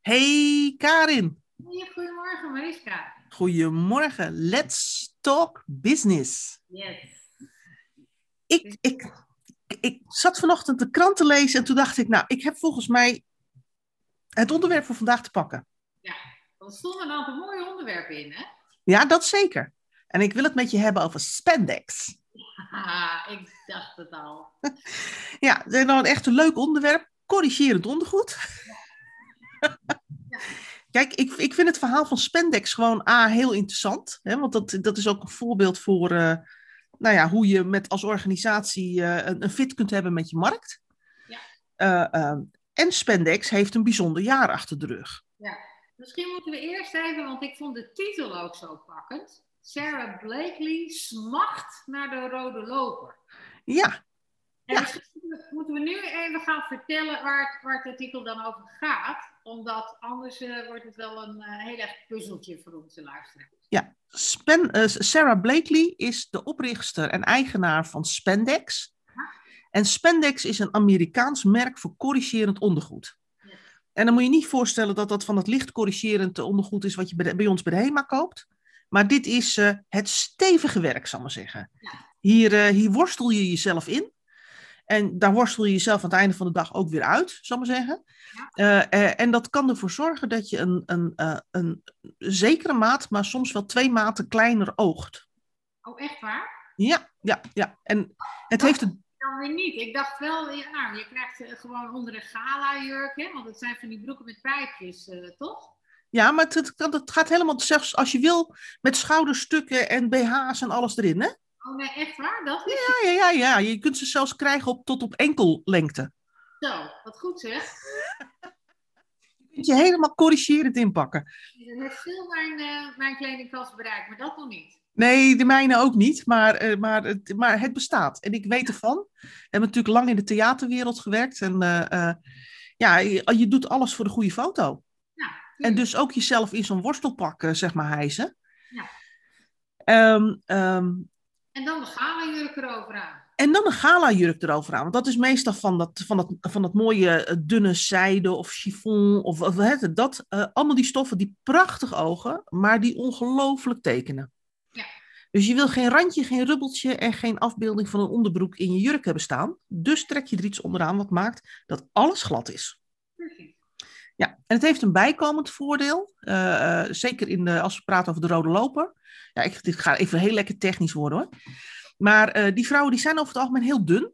Hey Karin. Goedemorgen Mariska. Goedemorgen. Let's talk business. Yes. Ik, ik, ik zat vanochtend de krant te lezen en toen dacht ik, nou, ik heb volgens mij het onderwerp voor vandaag te pakken. Ja, er stonden een aantal mooie onderwerpen in, hè? Ja, dat zeker. En ik wil het met je hebben over spandex. Haha, ik dacht het al. Ja, dat is nou een echt een leuk onderwerp. Corrigerend ondergoed. Kijk, ik, ik vind het verhaal van spandex gewoon A, heel interessant. Hè, want dat, dat is ook een voorbeeld voor eh, nou ja, hoe je met als organisatie eh, een, een fit kunt hebben met je markt. Ja. Eh, ehm, en spandex heeft een bijzonder jaar achter de rug. Ja, misschien moeten we eerst even, want ik vond de titel ook zo pakkend. Sarah Blakely smacht naar de rode loper. Ja, En Ja. moeten we nu even gaan vertellen waar het, waar het artikel dan over gaat. Omdat anders eh, wordt het wel een eh, heel erg puzzeltje voor onze luisteraars. Ja, eh, Sarah Blakely is de oprichter en eigenaar van Spandex. En Spandex is een Amerikaans merk voor corrigerend ondergoed. Ja. En dan moet je niet voorstellen dat dat van het licht corrigerend ondergoed is wat je bij, de- bij ons bij de HEMA koopt. Maar dit is het stevige werk, zal ik maar zeggen. Ja. Hier, hier worstel je jezelf in. En daar worstel je jezelf aan het einde van de dag ook weer uit, zal ik maar zeggen. Eh, eh, en dat kan ervoor zorgen dat je een, een, eh, een zekere maat, maar soms wel twee maten kleiner oogt. Oh, echt waar? Ja, ja, ja. En het heeft een. Dan weer niet. Ik dacht wel, ja, nou, je krijgt gewoon onder een gala-jurk, hè? Want het zijn van die broeken met pijpjes, toch? Ja, maar het, het gaat helemaal, zelfs als je wil, met schouderstukken en BH's en alles erin, hè? Oh nee, echt waar? Dat is Ja, ja, ja, ja. Je kunt ze zelfs krijgen op, tot op enkellengte. zo. Wat goed zeg. Je kunt je helemaal corrigerend inpakken. Heeft veel mijn, eh, mijn kledingkast bereikt, maar dat nog niet. Nee, de mijne ook niet, maar, eh, maar, het, maar het bestaat. En ik weet ervan. We hebben natuurlijk lang in de theaterwereld gewerkt. En eh, ja, je, je doet alles voor de goede foto. Ja, En dus ook jezelf in zo'n worstelpak, zeg maar, hijsen. Ja. Ehm, En dan de gala-jurk eroveraan. en dan een gala-jurk eroveraan. Want dat is meestal van dat, van dat, van dat mooie eh, dunne zijde of chiffon. Of, of het, dat. eh, allemaal die stoffen die prachtig ogen, maar die ongelooflijk tekenen. Ja. Dus je wil geen randje, geen rubbeltje en geen afbeelding van een onderbroek in je jurk hebben staan. Dus trek je er iets onderaan wat maakt dat alles glad is. Precies. Ja, en het heeft een bijkomend voordeel. eh, eh, zeker in de, als we praten over de rode loper. Ja, ik, dit gaat even heel lekker technisch worden hoor. Maar eh, die vrouwen die zijn over het algemeen heel dun.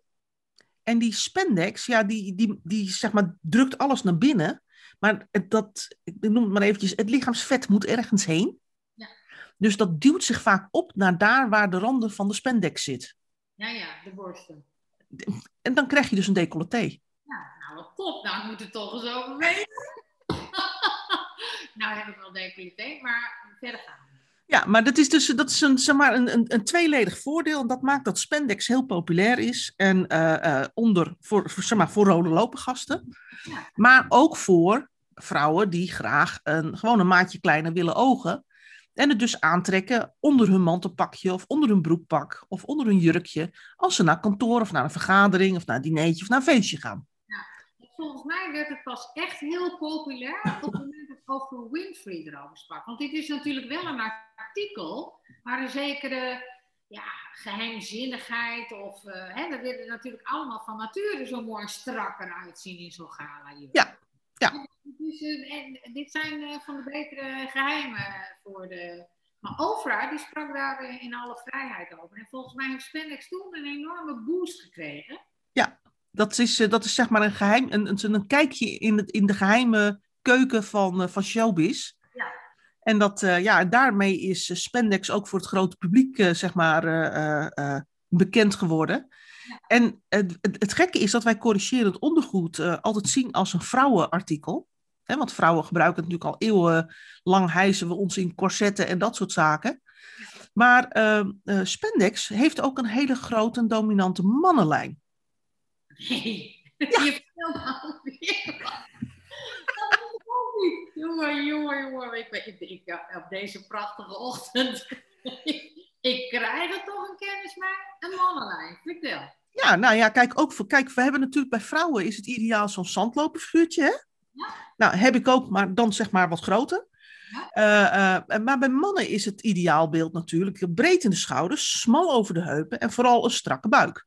En die spandex, ja, die, die, die zeg maar, drukt alles naar binnen. Maar dat, ik noem het maar eventjes, het lichaamsvet moet ergens heen. Ja. Dus dat duwt zich vaak op naar daar waar de randen van de spandex zit. Ja, ja, de borsten. En dan krijg je dus een decolleté. Nou top. Nou, ik moet er toch eens over weten. nou heb ik wel decolleté, maar verder gaan. Ja, maar dat is dus dat is een, zeg maar, een, een, een tweeledig voordeel. En dat maakt dat spandex heel populair is. En eh, eh, onder, voor, voor, zeg maar, voor rode lopengasten. Ja. Maar ook voor vrouwen die graag een, gewoon een maatje kleiner willen ogen. En het dus aantrekken onder hun mantelpakje of onder hun broekpak of onder hun jurkje. Als ze naar kantoor of naar een vergadering of naar een dinertje of naar een feestje gaan. Volgens mij werd het pas echt heel populair op het moment dat Oprah Winfrey erover sprak. Want dit is natuurlijk wel een artikel waar een zekere ja, geheimzinnigheid of... eh hè, we willen natuurlijk allemaal van nature zo mooi strak eruit zien in zo'n gala. Ja, ja. Dus, en dit zijn eh, van de betere geheimen voor de... Maar Oprah, die sprak daar in alle vrijheid over. En volgens mij heeft Spandex toen een enorme boost gekregen. Dat is, eh, dat is zeg maar een geheim, een, een, een kijkje in, het, in de geheime keuken van, eh, van showbiz. Ja. En dat, eh, ja, daarmee is spandex ook voor het grote publiek, zeg maar, bekend geworden. Ja. En het, het, gekke is dat wij corrigerend ondergoed altijd zien als een vrouwenartikel. Hè, want vrouwen gebruiken het natuurlijk al eeuwenlang, hijsen we ons in corsetten en dat soort zaken. Maar eh, spandex heeft ook een hele grote en dominante mannenlijn. Nee, je vertelt alweer wat. Dat is niet. Jongen, jongen, jongen. Ik, ik, ik, op deze prachtige ochtend. ik krijg het toch een kennis maar een mannenlijn. Vertel. Ja, nou ja, kijk, ook voor, kijk, we hebben natuurlijk bij vrouwen is het ideaal zo'n zandloperfiguurtje, hè? Nou, heb ik ook, maar dan zeg maar wat groter. Uh, uh, maar bij mannen is het ideaalbeeld natuurlijk breed in de schouders, smal over de heupen en vooral een strakke buik.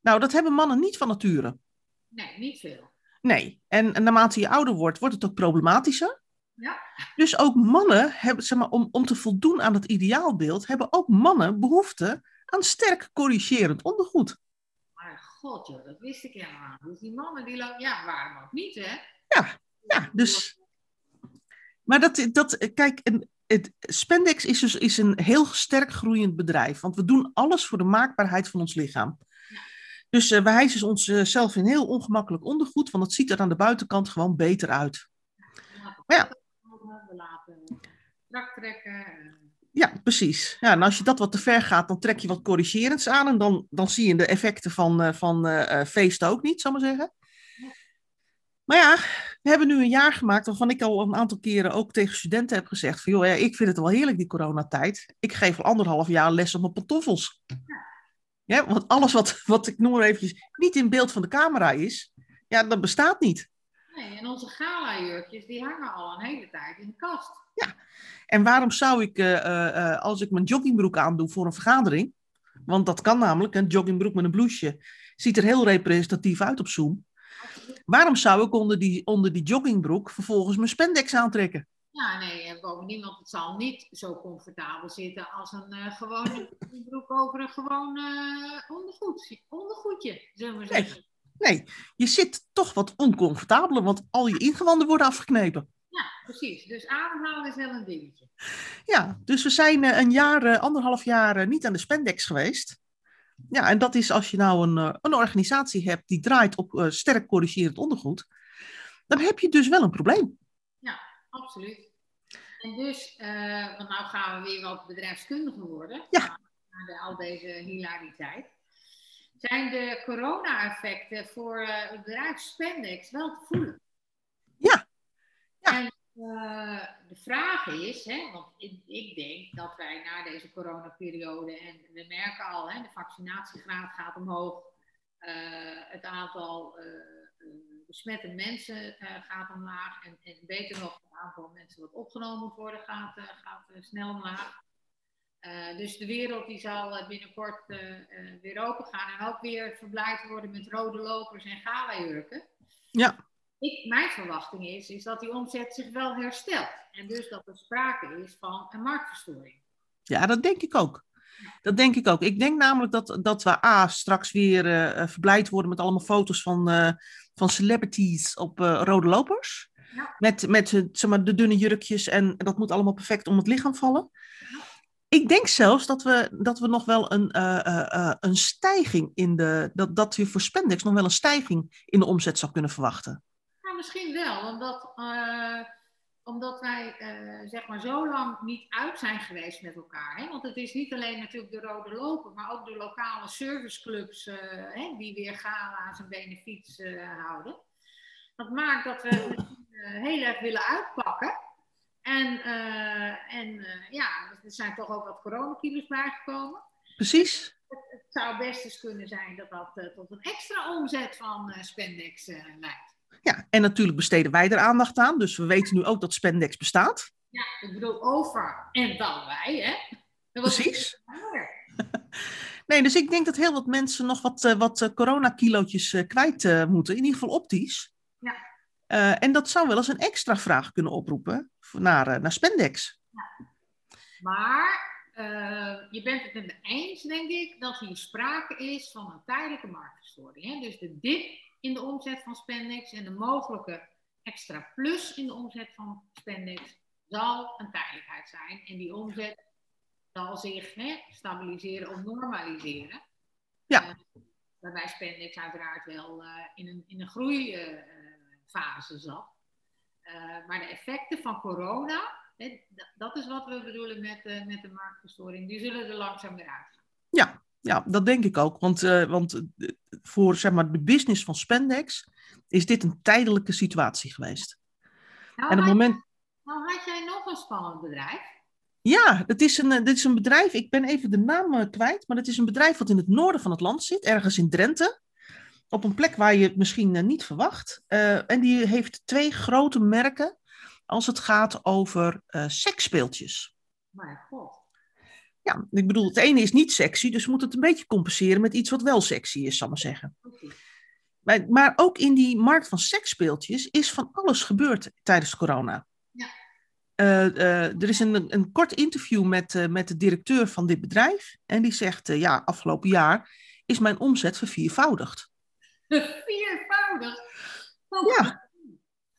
Nou, dat hebben mannen niet van nature. Nee, niet veel. Nee, en, en naarmate je ouder wordt, wordt het ook problematischer. Ja. Dus ook mannen hebben, zeg maar, om, om te voldoen aan het ideaalbeeld, hebben ook mannen behoefte aan sterk corrigerend ondergoed. Maar god joh, dat wist ik helemaal. Dus die mannen die lopen, ja, waarom ook niet hè? Ja, ja dus. Maar dat, dat kijk, het, Spendex is dus is een heel sterk groeiend bedrijf. Want we doen alles voor de maakbaarheid van ons lichaam. Dus uh, we hijsen onszelf in heel ongemakkelijk ondergoed, want het ziet er aan de buitenkant gewoon beter uit. Maar ja. We laten strak trekken. Ja, precies. Ja, en als je dat wat te ver gaat, dan trek je wat corrigerends aan en dan, dan zie je de effecten van, uh, van uh, feesten ook niet, zal ik maar zeggen. Maar ja, we hebben nu een jaar gemaakt waarvan ik al een aantal keren ook tegen studenten heb gezegd van joh, ja, ik vind het wel heerlijk die coronatijd. Ik geef al anderhalf jaar les op mijn pantoffels. Ja, want alles wat, wat ik noem maar eventjes niet in beeld van de camera is, ja, dat bestaat niet. Nee, en onze gala-jurkjes die hangen al een hele tijd in de kast. Ja, en waarom zou ik, uh, uh, als ik mijn joggingbroek aandoe voor een vergadering, want dat kan namelijk, een joggingbroek met een blouseje, ziet er heel representatief uit op Zoom. Waarom zou ik onder die, onder die joggingbroek vervolgens mijn spandex aantrekken? Ja, nee, en bovendien, want het zal niet zo comfortabel zitten als een uh, gewone broek over een gewoon uh, ondergoed, ondergoedje, zullen we zeggen. Nee, nee, je zit toch wat oncomfortabeler, want al je ingewanden worden afgeknepen. Ja, precies. Dus ademhalen is wel een dingetje. Ja, dus we zijn uh, een jaar, anderhalf jaar niet aan de spandex geweest. Ja, en dat is als je nou een, een organisatie hebt die draait op sterk corrigerend ondergoed, dan heb je dus wel een probleem. Ja, absoluut. En dus, uh, want nou gaan we weer wat bedrijfskundiger worden. Ja. Na de, al deze hilariteit. Zijn de corona-effecten voor uh, het bedrijf Spendex wel te voelen? Ja. ja. En uh, de vraag is, hè, want ik, ik, denk dat wij na deze coronaperiode, en we merken al, hè, de vaccinatiegraad gaat omhoog, het aantal besmette mensen uh, gaat omlaag. En, en, beter nog, het aantal mensen wat opgenomen worden gaat, uh, gaat uh, snel omlaag. dus de wereld die zal binnenkort weer open gaan en ook weer verblijd worden met rode lopers en gala-jurken. Ja. Ik, mijn verwachting is, is dat die omzet zich wel herstelt. En dus dat er sprake is van een marktverstoring. Ja, dat denk ik ook. Dat denk ik ook. Ik denk namelijk dat, dat we A, straks weer uh, verblijd worden met allemaal foto's van, uh, van celebrities op uh, rode lopers. Ja. Met, met zeg maar, de dunne jurkjes en dat moet allemaal perfect om het lichaam vallen. Ja. Ik denk zelfs dat we, dat we nog wel een, een stijging in de. Dat, dat je voor Spendex nog wel een stijging in de omzet zou kunnen verwachten. Ja, misschien wel, omdat omdat wij uh, zeg maar zo lang niet uit zijn geweest met elkaar. Hè? Want het is niet alleen natuurlijk de Rode Loper, maar ook de lokale serviceclubs uh, hè, die weer gala's en benefiets uh, houden. Dat maakt dat we heel erg willen uitpakken. En, en ja, er zijn toch ook wat coronakilo's bijgekomen. Precies. Het, het, zou best eens kunnen zijn dat dat tot een extra omzet van Spendex leidt. Ja, en natuurlijk besteden wij er aandacht aan. Dus we weten nu ook dat Spendex bestaat. Ja, ik bedoel over en dan wij, hè? Precies. nee, dus ik denk dat heel wat mensen nog wat, uh, wat uh, coronakilootjes uh, kwijt moeten. In ieder geval optisch. Ja. en dat zou wel eens een extra vraag kunnen oproepen naar, naar Spendex. Ja. Maar je bent het met me eens, denk ik, dat hier sprake is van een tijdelijke marktverstoring. Hè? Dus de dip in de omzet van Spendex en de mogelijke extra plus in de omzet van Spendex zal een tijdelijkheid zijn. En die omzet zal zich hè, stabiliseren of normaliseren. Ja. Uh, waarbij Spendex uiteraard wel uh, in een, in een groeifase uh, zat. maar de effecten van corona, hè, dat is wat we bedoelen met, met de marktverstoring, die zullen er langzaam weer uitgaan. Ja, ja, dat denk ik ook. Want, uh, want voor zeg maar, de business van Spendex is dit een tijdelijke situatie geweest. Nou, en op het moment. Nou, had jij nog een spannend bedrijf? Ja, het is een, dit is een bedrijf, ik ben even de naam kwijt, maar het is een bedrijf wat in het noorden van het land zit, ergens in Drenthe. op een plek waar je het misschien niet verwacht. en die heeft twee grote merken als het gaat over seksspeeltjes. Maar god. Ja, ik bedoel, het ene is niet sexy, dus we moeten het een beetje compenseren met iets wat wel sexy is, zal maar zeggen. Maar, maar ook in die markt van seksspeeltjes is van alles gebeurd tijdens corona. Ja. Uh, uh, er is een, een kort interview met, uh, met de directeur van dit bedrijf. En die zegt, ja, afgelopen jaar is mijn omzet verviervoudigd. Viervoudigd? Ja.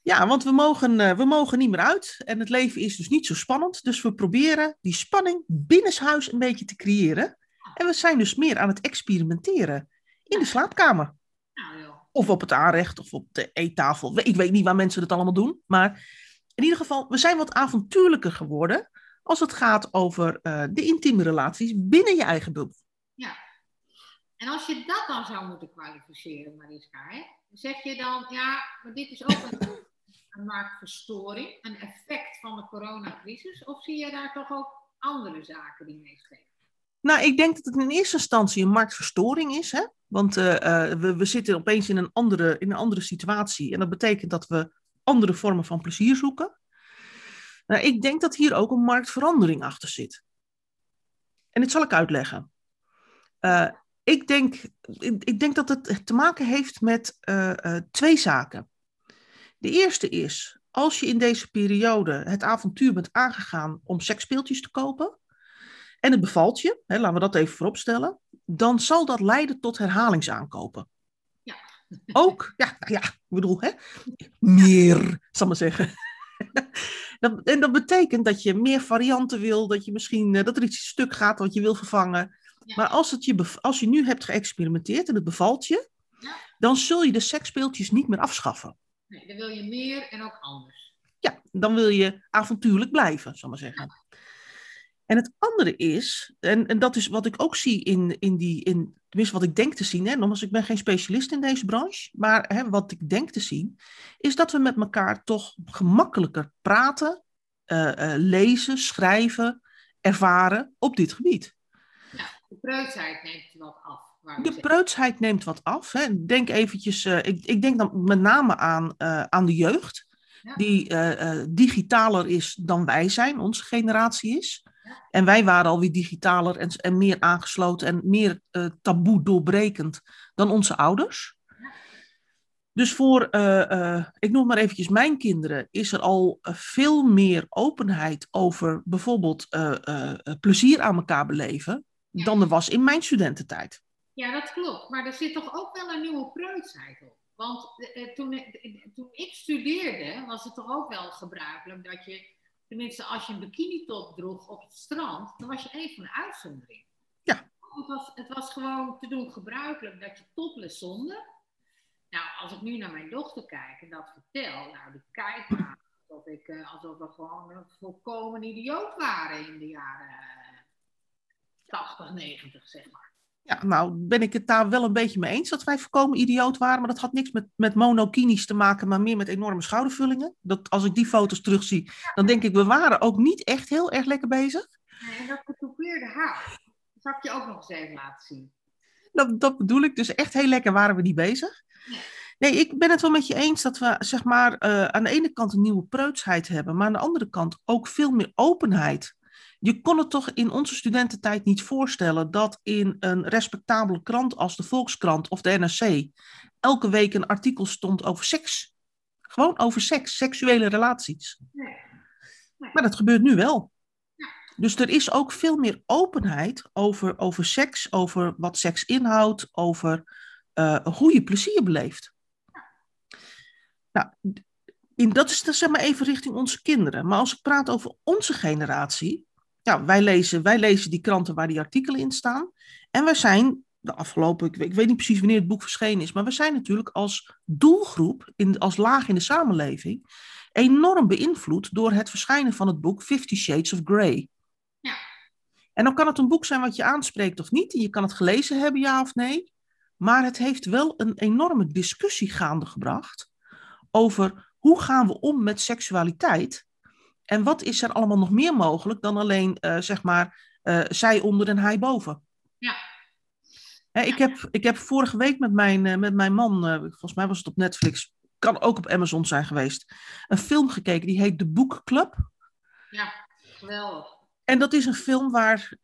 Ja, want we mogen, we mogen niet meer uit. En het leven is dus niet zo spannend. Dus we proberen die spanning binnenshuis een beetje te creëren. En we zijn dus meer aan het experimenteren in de slaapkamer. Of op het aanrecht of op de eettafel. Ik weet niet waar mensen het allemaal doen. Maar in ieder geval, we zijn wat avontuurlijker geworden als het gaat over uh, de intieme relaties binnen je eigen bubbel. Ja. En als je dat dan zou moeten kwalificeren, Mariska, hè? zeg je dan, ja, maar dit is ook een, een marktverstoring, een effect van de coronacrisis? Of zie je daar toch ook andere zaken die meespelen? Nou, ik denk dat het in eerste instantie een marktverstoring is. Hè? Want uh, uh, we, we zitten opeens in een, andere, in een andere situatie. En dat betekent dat we andere vormen van plezier zoeken. Nou, ik denk dat hier ook een marktverandering achter zit. En dit zal ik uitleggen. Uh, ik, denk, ik, denk dat het te maken heeft met twee zaken. De eerste is, als je in deze periode het avontuur bent aangegaan om seksspeeltjes te kopen, en het bevalt je, hè, laten we dat even vooropstellen, dan zal dat leiden tot herhalingsaankopen. Ja. Ook, ja, nou ja, ik bedoel, hè, meer, zal maar zeggen. dat, en dat betekent dat je meer varianten wil, dat je misschien, uh, dat er iets stuk gaat wat je wil vervangen. Ja. Maar als, het je als je nu hebt geëxperimenteerd en het bevalt je, ja. dan zul je de seksspeeltjes niet meer afschaffen. Nee, dan wil je meer en ook anders. Ja, dan wil je avontuurlijk blijven, zal maar zeggen. En het andere is, en, en dat is wat ik ook zie in, in die, in, tenminste wat ik denk te zien, hè, nogmaals, ik ben geen specialist in deze branche, maar hè, wat ik denk te zien, is dat we met elkaar toch gemakkelijker praten, uh, uh, lezen, schrijven, ervaren op dit gebied. Ja, de preutsheid neemt wat af. De preutsheid neemt wat af. Hè. Denk eventjes, uh, ik, ik denk dan met name aan, aan de jeugd, ja. die digitaler is dan wij zijn, onze generatie is. En wij waren alweer digitaler en, en meer aangesloten en meer taboe doorbrekend dan onze ouders. Dus voor, ik noem maar eventjes mijn kinderen, is er al veel meer openheid over bijvoorbeeld plezier aan elkaar beleven dan er was in mijn studententijd. Ja, dat klopt. Maar er zit toch ook wel een nieuwe preutsheid op. Want toen, toen ik studeerde, was het toch ook wel gebruikelijk dat je Tenminste, als je een bikini-top droeg op het strand, dan was je even een uitzondering. Ja. Het was, het was gewoon te doen gebruikelijk dat je topless zonde. Nou, als ik nu naar mijn dochter kijk en dat vertel, nou, die kijkt maar alsof, ik, uh, alsof we gewoon een volkomen idioot waren in de jaren 80, 90, zeg maar. Ja, nou ben ik het daar wel een beetje mee eens dat wij voorkomen idioot waren. Maar dat had niks met, met monokinies te maken, maar meer met enorme schoudervullingen. Dat, als ik die foto's terugzie, dan denk ik, we waren ook niet echt heel erg lekker bezig. Nee, en dat getoupeerde haar. Dat zal ik je ook nog eens even laten zien. Dat, dat bedoel ik. Dus echt heel lekker waren we niet bezig. Nee. Nee, ik ben het wel met je eens dat we zeg maar, uh, aan de ene kant een nieuwe preutsheid hebben, maar aan de andere kant ook veel meer openheid je kon het toch in onze studententijd niet voorstellen dat in een respectabele krant als de Volkskrant of de NRC elke week een artikel stond over seks. Gewoon over seks, seksuele relaties. Maar dat gebeurt nu wel. Dus er is ook veel meer openheid over, over seks, over wat seks inhoudt, over uh, hoe je plezier beleeft. Nou, in, dat is dan zeg maar even richting onze kinderen. Maar als ik praat over onze generatie, ja, wij lezen, wij lezen die kranten waar die artikelen in staan. En wij zijn de afgelopen, ik weet, ik weet niet precies wanneer het boek verschenen is, maar we zijn natuurlijk als doelgroep, in, als laag in de samenleving, enorm beïnvloed door het verschijnen van het boek Fifty Shades of Grey. Ja. En dan kan het een boek zijn wat je aanspreekt of niet. Je kan het gelezen hebben, ja of nee. Maar het heeft wel een enorme discussie gaande gebracht over hoe gaan we om met seksualiteit en wat is er allemaal nog meer mogelijk dan alleen, uh, zeg maar, uh, zij onder en hij boven? Ja. ik, heb, ik heb vorige week met mijn, eh, met mijn man, eh, volgens mij was het op Netflix, kan ook op Amazon zijn geweest, een film gekeken die heet The Book Club. Ja, geweldig. En dat is een film waar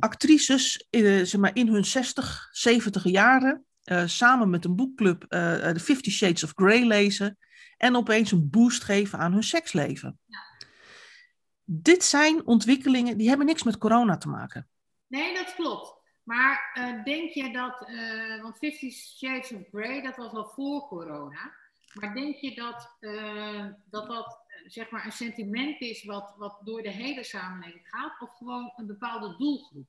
actrices in, zeg maar in hun 60, 70 jaren samen met een boekclub The Fifty Shades of Grey lezen en opeens een boost geven aan hun seksleven. Ja. Dit zijn ontwikkelingen die hebben niks met corona te maken. Nee, dat klopt. Maar uh, denk je dat, uh, want Fifty Shades of Grey, dat was al voor corona. Maar denk je dat uh, dat, dat zeg maar een sentiment is wat, wat door de hele samenleving gaat, of gewoon een bepaalde doelgroep?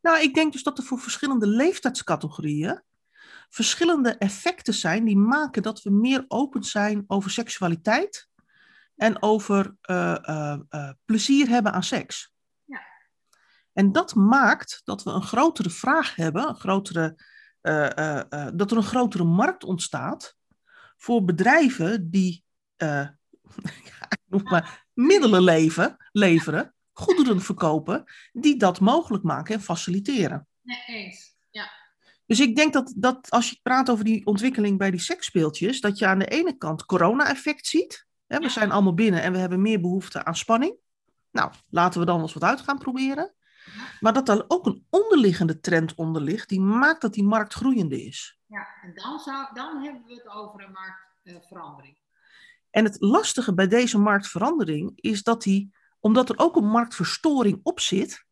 Nou, ik denk dus dat er voor verschillende leeftijdscategorieën verschillende effecten zijn die maken dat we meer open zijn over seksualiteit en over plezier hebben aan seks. En dat maakt dat we een grotere vraag hebben, een grotere, dat er een grotere markt ontstaat voor bedrijven die maar, middelen leven, leveren, goederen verkopen, die dat mogelijk maken en faciliteren. Nee, eens. Ja. Dus ik denk dat, dat als je praat over die ontwikkeling bij die seksspeeltjes, dat je aan de ene kant corona-effect ziet. Hè, we zijn allemaal binnen en we hebben meer behoefte aan spanning. Nou, laten we dan eens wat uit gaan proberen. Maar dat er ook een onderliggende trend onder ligt, die maakt dat die markt groeiende is. Ja, en dan, zou, dan hebben we het over een marktverandering. en het lastige bij deze marktverandering is dat die, omdat er ook een marktverstoring op zit,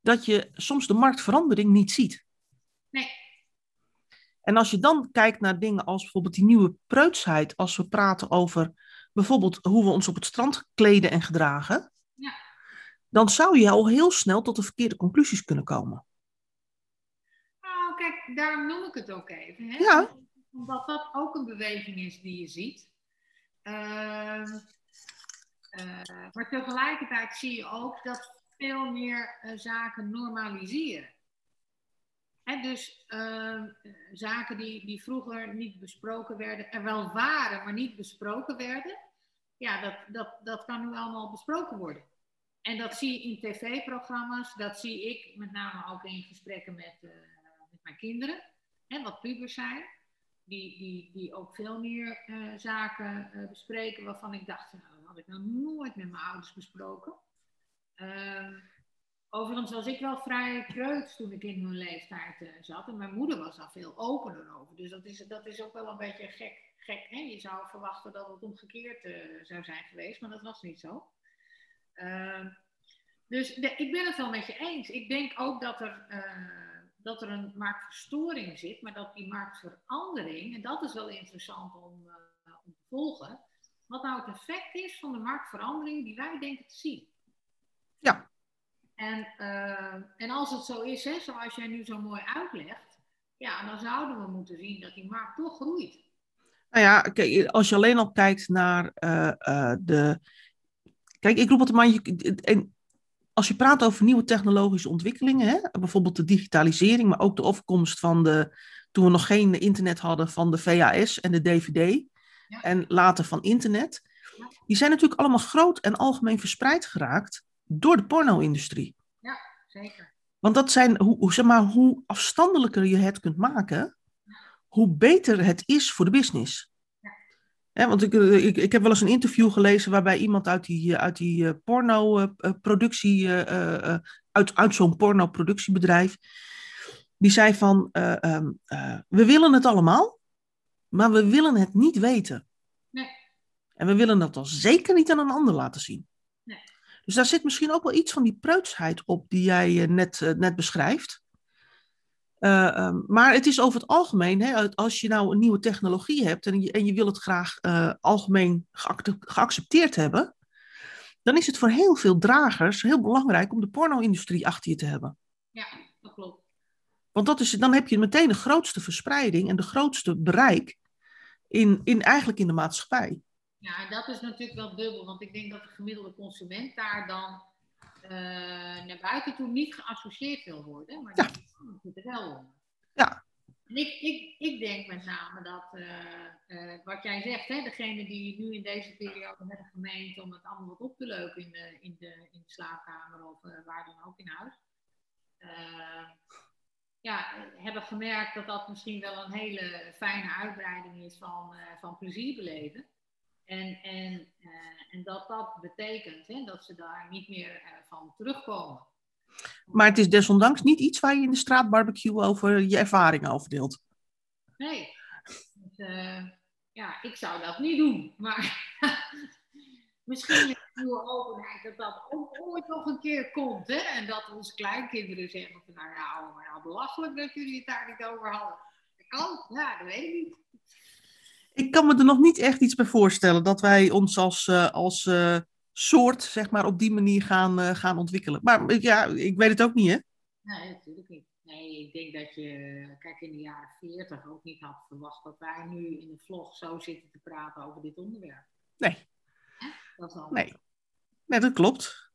dat je soms de marktverandering niet ziet. Nee. En als je dan kijkt naar dingen als bijvoorbeeld die nieuwe preutsheid, als we praten over bijvoorbeeld hoe we ons op het strand kleden en gedragen, dan zou je al heel snel tot de verkeerde conclusies kunnen komen. Nou, kijk, daarom noem ik het ook even. Hè? Ja. Omdat dat ook een beweging is die je ziet. Uh, uh, maar tegelijkertijd zie je ook dat veel meer uh, zaken normaliseren. Dus ehm, zaken die, die vroeger niet besproken werden, er wel waren, maar niet besproken werden, ja, dat, dat, dat kan nu allemaal besproken worden. En dat zie je in tv-programma's, dat zie ik met name ook in gesprekken met, uh, met mijn kinderen, hè, wat pubers zijn, die, die, die ook veel meer uh, zaken uh, bespreken waarvan ik dacht, nou, dat had ik nou nooit met mijn ouders besproken. Ehm, overigens was ik wel vrij preuts toen ik in hun leeftijd zat en mijn moeder was daar veel opener over. Dus dat is, dat is ook wel een beetje gek. gek hè? Je zou verwachten dat het omgekeerd zou zijn geweest, maar dat was niet zo. Uh, dus ik ben het wel met je eens. Ik denk ook dat er, uh, dat er een marktverstoring zit, maar dat die marktverandering, en dat is wel interessant om, om te volgen, wat nou het effect is van de marktverandering die wij denken te zien. Ja. En, uh, en als het zo is, hè, zoals jij nu zo mooi uitlegt, ja, dan zouden we moeten zien dat die markt toch groeit. Nou ja, kijk, als je alleen al kijkt naar de Kijk, ik roep het maar, je, als je praat over nieuwe technologische ontwikkelingen, hè, bijvoorbeeld de digitalisering, maar ook de opkomst van de, toen we nog geen internet hadden, van de VHS en de DVD, en later van internet, die zijn natuurlijk allemaal groot en algemeen verspreid geraakt door de porno-industrie. Ja, zeker. Want dat zijn, hoe, zeg maar, hoe afstandelijker je het kunt maken, hoe beter het is voor de business want ik, eh, ik, ik heb wel eens een interview gelezen waarbij iemand uit die, eh, uit die uh, porno-productie, uit, uit zo'n porno-productiebedrijf, die zei van, ehm, we willen het allemaal, maar we willen het niet weten. Nee. En we willen dat al zeker niet aan een ander laten zien. Dus daar zit misschien ook wel iets van die preutsheid op die jij net, net beschrijft. Uh, um, maar het is over het algemeen, hè, als je nou een nieuwe technologie hebt en je, en je wil het graag uh, algemeen geaccepteerd hebben, dan is het voor heel veel dragers heel belangrijk om de porno-industrie achter je te hebben. Ja, dat klopt. Want dat is, dan heb je meteen de grootste verspreiding en de grootste bereik in, in, eigenlijk in de maatschappij. Ja, dat is natuurlijk wel dubbel, want ik denk dat de gemiddelde consument daar dan uh, naar buiten toe niet geassocieerd wil worden, maar ja. die er wel onder. Ja. En ik, ik, ik denk met name dat, uh, uh, wat jij zegt, hè, degene die nu in deze periode hebben gemeend om het allemaal wat op te leuken in de, in de, in de slaapkamer of waar dan ook in huis. ja, hebben gemerkt dat dat misschien wel een hele fijne uitbreiding is van, van plezier beleven. En, en, uh, en dat dat betekent hè, dat ze daar niet meer uh, van terugkomen. Maar het is desondanks niet iets waar je in de straatbarbecue over je ervaringen over deelt. Nee. Dus, ja, ik zou dat niet doen. Maar misschien met nieuwe openheid dat dat ook ooit nog een keer komt. Hè? En dat onze kleinkinderen zeggen van nou ja, maar nou belachelijk dat jullie het daar niet over hadden. Dat kan, ja, dat weet ik niet. Ik kan me er nog niet echt iets bij voorstellen dat wij ons als, uh, als uh, soort, zeg maar, op die manier gaan, uh, gaan ontwikkelen. Maar ja, ik weet het ook niet, hè? Nee, natuurlijk niet. Nee, ik denk dat je, kijk, in de jaren 40 ook niet had verwacht dat wij nu in de vlog zo zitten te praten over dit onderwerp. Nee, dat nee. nee, dat klopt.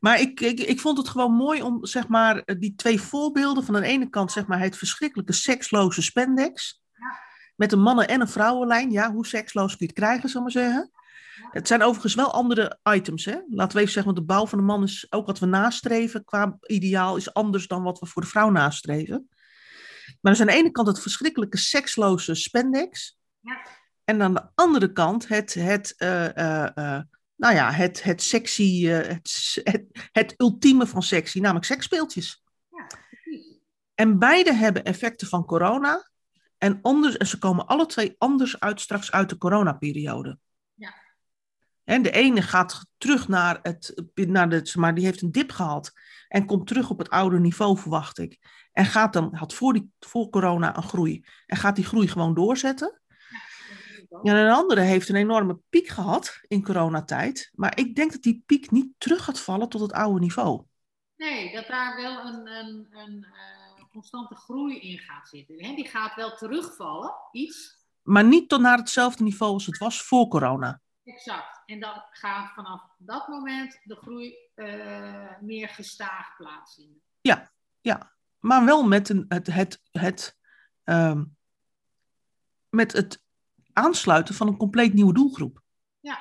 Maar ik, ik, ik vond het gewoon mooi om zeg maar, die twee voorbeelden. Van de ene kant zeg maar, het verschrikkelijke seksloze spandex. Ja. Met een mannen- en een vrouwenlijn. Ja, hoe seksloos kun je het krijgen, zal ik maar zeggen. Het zijn overigens wel andere items. Hè? Laten we even zeggen, want de bouw van de man is ook wat we nastreven. Qua ideaal is anders dan wat we voor de vrouw nastreven. Maar er is aan de ene kant het verschrikkelijke seksloze spandex. Ja. En aan de andere kant het, het uh, uh, uh, nou ja, het, het sexy, het, het, het, ultieme van sexy, namelijk seksspeeltjes. Ja. En beide hebben effecten van corona. En, anders, en ze komen alle twee anders uit straks uit de coronaperiode. Ja. En de ene gaat terug naar het, naar de, maar die heeft een dip gehad. En komt terug op het oude niveau, verwacht ik. En gaat dan, had voor, die, voor corona een groei. En gaat die groei gewoon doorzetten. Ja, en een andere heeft een enorme piek gehad in coronatijd. Maar ik denk dat die piek niet terug gaat vallen tot het oude niveau. Nee, dat daar wel een, een, een constante groei in gaat zitten. Hè? Die gaat wel terugvallen, iets. Maar niet tot naar hetzelfde niveau als het was voor corona. Exact. En dan gaat vanaf dat moment de groei uh, meer gestaag plaatsvinden. Ja, ja. Maar wel met een, het, het, het, um, met het aansluiten van een compleet nieuwe doelgroep. Ja,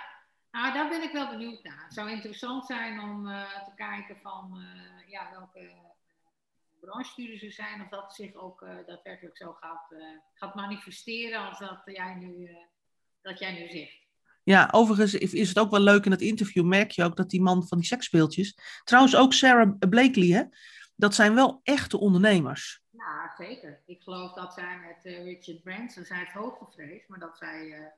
nou daar ben ik wel benieuwd naar. Het zou interessant zijn om uh, te kijken van uh, ja, welke branchestudies zijn, of dat zich ook uh, daadwerkelijk zo gaat, gaat manifesteren als dat jij nu, dat jij nu zegt. Ja, overigens is het ook wel leuk in het interview, merk je ook dat die man van die seksspeeltjes, trouwens ook Sarah Blakely, hè, dat zijn wel echte ondernemers. Ja, zeker. Ik geloof dat zij met Richard Branson, zij heeft hoogtevrees, maar dat zij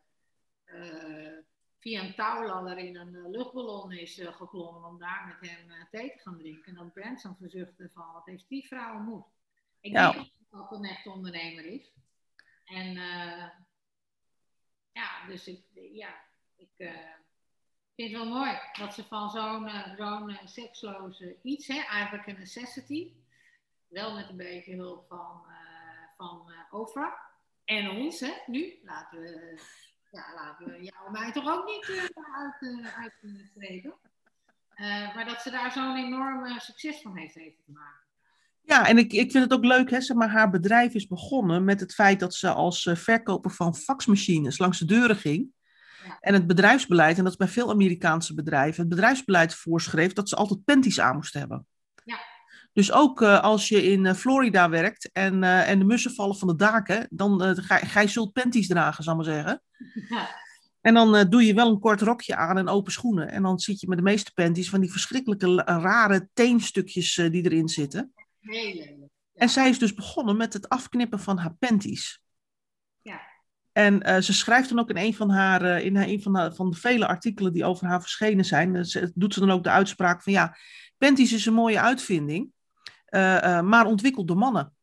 via een touwladder in een luchtballon is geklommen om daar met hem thee te gaan drinken. En dat Branson verzuchtte van, wat heeft die vrouw moed? Ik Ja. denk dat het een echt ondernemer is. En ja, dus ik, ja, ik vind het wel mooi dat ze van zo'n zo'n seksloze iets, hè, eigenlijk een necessity, wel met een beetje hulp van, van OFRA en ons, hè, nu. Laten we, ja, laten we jou en mij toch ook niet uh, uit, uitstrepen. maar dat ze daar zo'n enorm succes van heeft weten te maken. Ja, en ik, ik vind het ook leuk, hè, zeg maar, haar bedrijf is begonnen met het feit dat ze als verkoper van faxmachines langs de deuren ging. Ja. En het bedrijfsbeleid, en dat is bij veel Amerikaanse bedrijven, het bedrijfsbeleid voorschreef dat ze altijd panties aan moesten hebben. Ja. Dus ook uh, als je in uh, Florida werkt en, uh, en de mussen vallen van de daken, dan ga, ga je zult panties dragen, zal ik maar zeggen. Ja. En dan doe je wel een kort rokje aan en open schoenen. En dan zit je met de meeste panties van die verschrikkelijke rare teenstukjes die erin zitten. Heel lelijk. Ja. En zij is dus begonnen met het afknippen van haar panties. Ja. En uh, ze schrijft dan ook in een van haar, uh, in een van, haar, van de vele artikelen die over haar verschenen zijn, ze, doet ze dan ook de uitspraak van ja, panties is een mooie uitvinding, uh, maar ontwikkeld door mannen.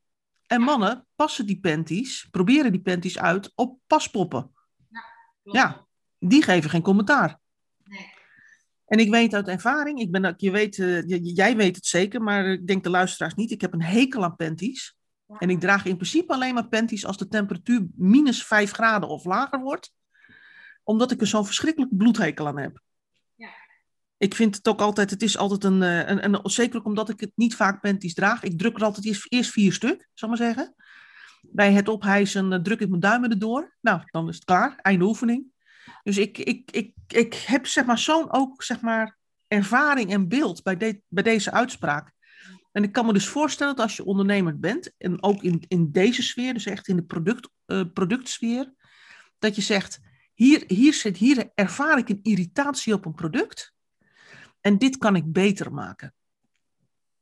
En mannen passen die panties, proberen die panties uit op paspoppen. Ja. Ja, die geven geen commentaar. Nee. En ik weet uit ervaring, ik ben, je weet, jij weet het zeker, maar ik denk de luisteraars niet, ik heb een hekel aan panties. Ja. En ik draag in principe alleen maar panties als de temperatuur minus 5 graden of lager wordt. Omdat ik er zo'n verschrikkelijk bloedhekel aan heb. Ik vind het ook altijd, het is altijd een, een, een, zeker omdat ik het niet vaak panties draag. Ik druk er altijd eerst, vier stuk, zal ik maar zeggen. Bij het ophijzen druk ik mijn duimen erdoor. Nou, dan is het klaar, einde oefening. Dus ik, ik, ik, ik heb zeg maar zo'n ook zeg maar ervaring en beeld bij, bij deze uitspraak En ik kan me dus voorstellen dat als je ondernemer bent, en ook in, in deze sfeer, dus echt in de product, uh, productsfeer, dat je zegt, hier, hier, zit, hier ervaar ik een irritatie op een product en dit kan ik beter maken.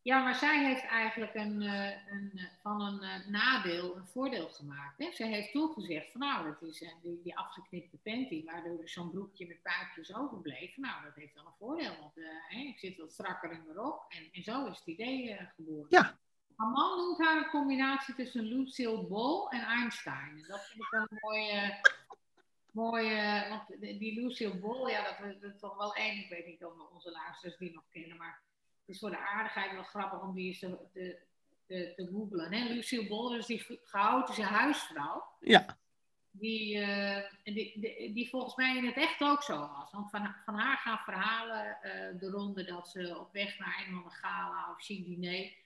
Ja, maar zij heeft eigenlijk een, uh, een, uh, van een uh, nadeel een voordeel gemaakt. Hè? Ze heeft toen gezegd van nou, dat is die, die afgeknipte panty, waardoor er zo'n broekje met puikjes overbleef. Nou, dat heeft wel een voordeel, want hè, ik zit wat strakker in mijn rok. En, en zo is het idee geboren. Ja. Man noemt haar een combinatie tussen Lucille Ball en Einstein. En dat vind ik wel een mooie... mooie want die Lucille Ball, ja, dat, is toch wel één. Ik weet niet of onze luisteraars die nog kennen, maar het is voor de aardigheid wel grappig om die eens te, te, te, te googlen. Hè? Lucille Boller is die chaotische huisvrouw. Ja. Die, uh, die, die, die, volgens mij in het echt ook zo was. Want van, van haar gaan verhalen uh, de ronde dat ze op weg naar een of andere gala of chic diner...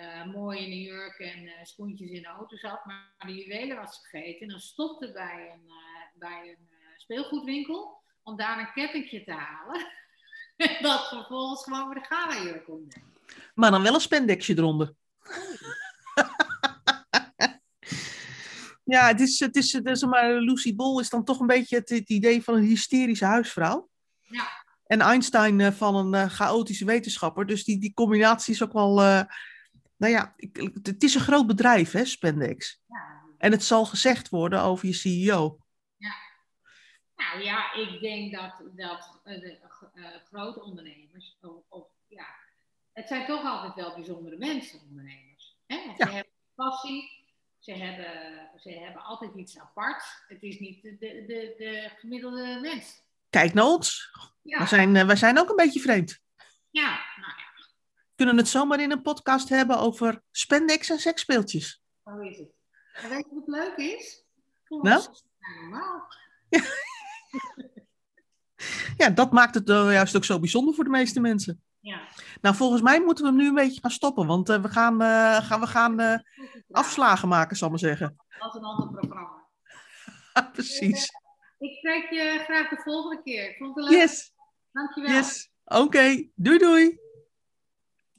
Uh, mooi in een jurk en schoentjes in de auto zat, maar de juwelen was vergeten. En dan stopte bij een, bij een speelgoedwinkel om daar een kettingje te halen. dat vervolgens gewoon weer de gala-jurk komt. Maar dan wel een spendexje eronder. ja, het is, het is, het is maar Lucy Bol is dan toch een beetje het, het idee van een hysterische huisvrouw. Ja. En Einstein uh, van een uh, chaotische wetenschapper. Dus die, die combinatie is ook wel. Uh, nou ja, ik, het is een groot bedrijf, hè, Spendex. Ja. En het zal gezegd worden over je CEO. Nou ja, ik denk dat, dat de uh, grote ondernemers, of, of, ja, het zijn toch altijd wel bijzondere mensen, ondernemers. Hè? Ja. Ze hebben passie, ze hebben, ze hebben altijd iets aparts. Het is niet de, de, de, de gemiddelde mens. Kijk naar ons. Ja, Wij, zijn, wij zijn ook een beetje vreemd. ja nou ja, We kunnen het zomaar in een podcast hebben over spandex en seksspeeltjes. zo is het. En weet je wat leuk is? Voor Nou? normaal. Ja, dat maakt het uh, juist ook zo bijzonder voor de meeste mensen. Ja. Nou, volgens mij moeten we hem nu een beetje gaan stoppen, want uh, we gaan, uh, gaan, we gaan uh, afslagen maken, zal ik maar zeggen. Dat is een ander programma. Precies. Ik spreek je graag de volgende keer. Ik vond het leuk. Yes, Dankjewel. yes. Oké, okay. doei doei.